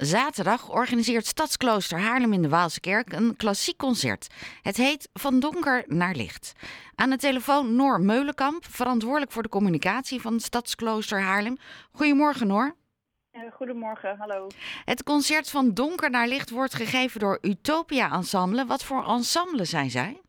Zaterdag organiseert Stadsklooster Haarlem in de Waalse Kerk een klassiek concert. Het heet Van Donker naar Licht. Aan de telefoon Noor Meulenkamp, verantwoordelijk voor de communicatie van Stadsklooster Haarlem. Goedemorgen Noor. Goedemorgen, hallo. Het concert Van Donker naar Licht wordt gegeven door Utopia Ensemble. Wat voor ensemble zijn zij?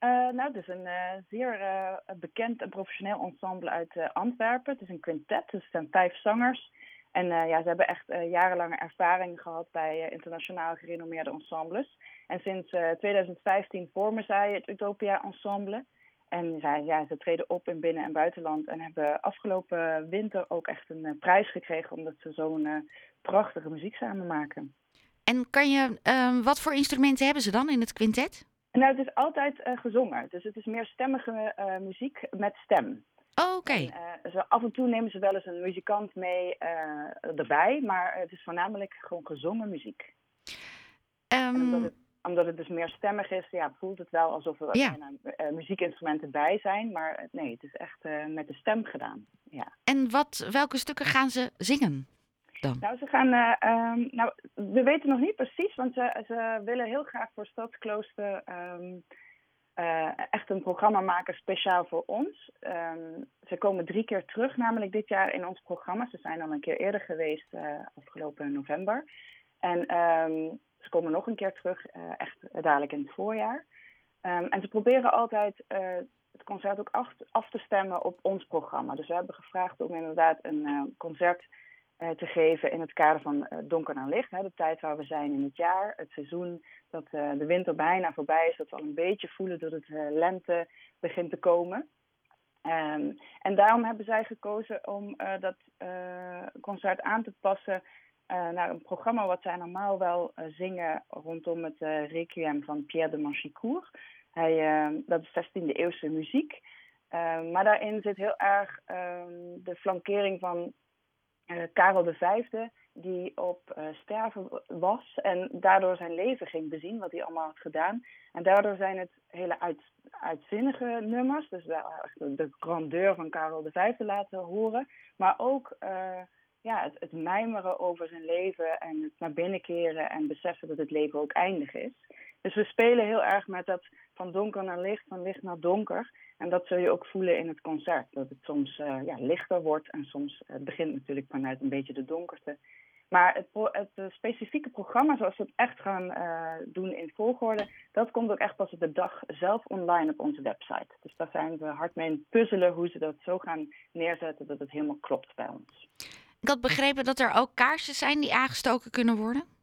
Uh, nou, het is een uh, zeer uh, bekend en professioneel ensemble uit Antwerpen. Het is een quintet, dus het zijn vijf zangers. En ja, ze hebben echt jarenlange ervaring gehad bij internationaal gerenommeerde ensembles. En sinds 2015 vormen zij het Utopia Ensemble. En zij, ja, ze treden op in binnen- en buitenland en hebben afgelopen winter ook echt een prijs gekregen omdat ze zo'n prachtige muziek samen maken. En kan je, wat voor instrumenten hebben ze dan in het quintet? Nou, het is altijd gezongen. Dus het is meer stemmige muziek met stem. Oh, oké. Okay. Uh, af en toe nemen ze wel eens een muzikant mee erbij, maar het is voornamelijk gewoon gezongen muziek. Um... Omdat, het, omdat, het, dus meer stemmig is, ja, voelt het wel alsof er ja. muziekinstrumenten bij zijn, maar nee, het is echt met de stem gedaan. Ja. En wat, welke stukken gaan ze zingen? Dan? Nou, ze gaan. Uh, nou, we weten nog niet precies, want ze, ze willen heel graag voor Stadsklooster um, uh, echt een programma maken speciaal voor ons. Um, ze komen drie keer terug, namelijk dit jaar in ons programma. Ze zijn al een keer eerder geweest, uh, afgelopen november. En ze komen nog een keer terug, echt dadelijk in het voorjaar. en ze proberen altijd het concert ook af, af, te stemmen op ons programma. Dus we hebben gevraagd om inderdaad een concert te geven in het kader van uh, donker naar licht. Hè, de tijd waar we zijn in het jaar, het seizoen dat uh, de winter bijna voorbij is, dat we al een beetje voelen dat het lente begint te komen. Um, en daarom hebben zij gekozen om dat concert aan te passen naar een programma wat zij normaal wel zingen rondom het requiem van Pierre de Manchicourt. Hij, ehm, dat is 16e eeuwse muziek. Ehm, maar daarin zit heel erg de flankering van Karel V, die op uh, sterven was en daardoor zijn leven ging bezien, wat hij allemaal had gedaan. En daardoor zijn het hele uit, uitzinnige nummers, dus wel de grandeur van Karel V laten horen, maar ook uh, ja, het, het mijmeren over zijn leven en het naar binnen keren en beseffen dat het leven ook eindig is. Dus we spelen heel erg met dat van donker naar licht, van licht naar donker. En dat zul je ook voelen in het concert. Dat het soms uh, ja, lichter wordt en soms het begint natuurlijk vanuit een beetje de donkerte. Maar het, het uh, specifieke programma, zoals we het echt gaan uh, doen in volgorde, dat komt ook echt pas op de dag zelf online op onze website. Dus daar zijn we hard mee puzzelen hoe ze dat zo gaan neerzetten dat het helemaal klopt bij ons. Ik had begrepen dat er ook kaarsjes zijn die aangestoken kunnen worden?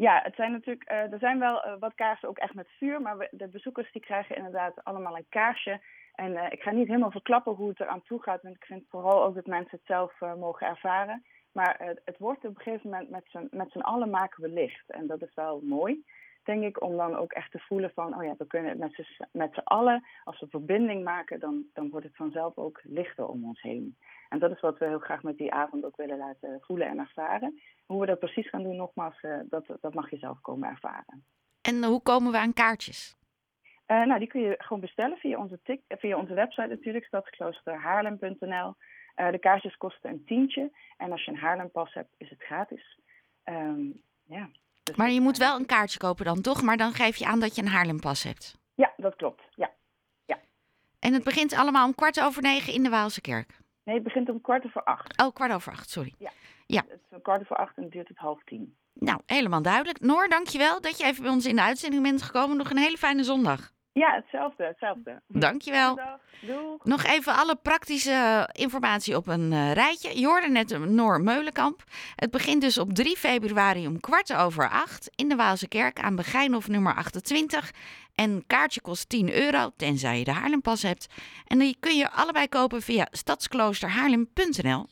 Ja, het zijn natuurlijk, uh, er zijn wel uh, wat kaarsen ook echt met vuur, maar we, de bezoekers die krijgen inderdaad allemaal een kaarsje. En uh, ik ga niet helemaal verklappen hoe het eraan toe gaat, want ik vind vooral ook dat mensen het zelf mogen ervaren. Maar het wordt op een gegeven moment met z'n allen maken we licht. En dat is wel mooi, denk ik, om dan ook echt te voelen van, oh ja, we kunnen het met z'n allen, als we verbinding maken, dan, dan wordt het vanzelf ook lichter om ons heen. En dat is wat we heel graag met die avond ook willen laten voelen en ervaren. Hoe we dat precies gaan doen, nogmaals, uh, dat, dat mag je zelf komen ervaren. En hoe komen we aan kaartjes? Uh, nou, die kun je gewoon bestellen via onze, tik, via onze website natuurlijk, stadskloosterhaarlem.nl. Uh, de kaartjes kosten een tientje. En als je een Haarlempas hebt, is het gratis. Um, ja, maar je moet wel een kaartje kopen dan, toch? Maar dan geef je aan dat je een Haarlempas hebt. Ja, dat klopt. Ja. ja. En het begint allemaal om kwart over negen in de Waalse Kerk? Nee, het begint om kwart over acht. Oh, kwart over acht, sorry. Ja. ja. Het is kwart over acht en het duurt tot half tien. Nou, helemaal duidelijk. Noor, dankjewel dat je even bij ons in de uitzending bent gekomen. Nog een hele fijne zondag. Ja, hetzelfde, hetzelfde. Dankjewel. Doeg. Nog even alle praktische informatie op een uh, rijtje. Je hoorde net Noor Meulenkamp. Het begint dus op 3 februari om kwart over acht in de Waalse Kerk aan Begijnhof nummer 28. En kaartje kost 10 euro, tenzij je de Haarlempas hebt. En die kun je allebei kopen via stadskloosterhaarlem.nl.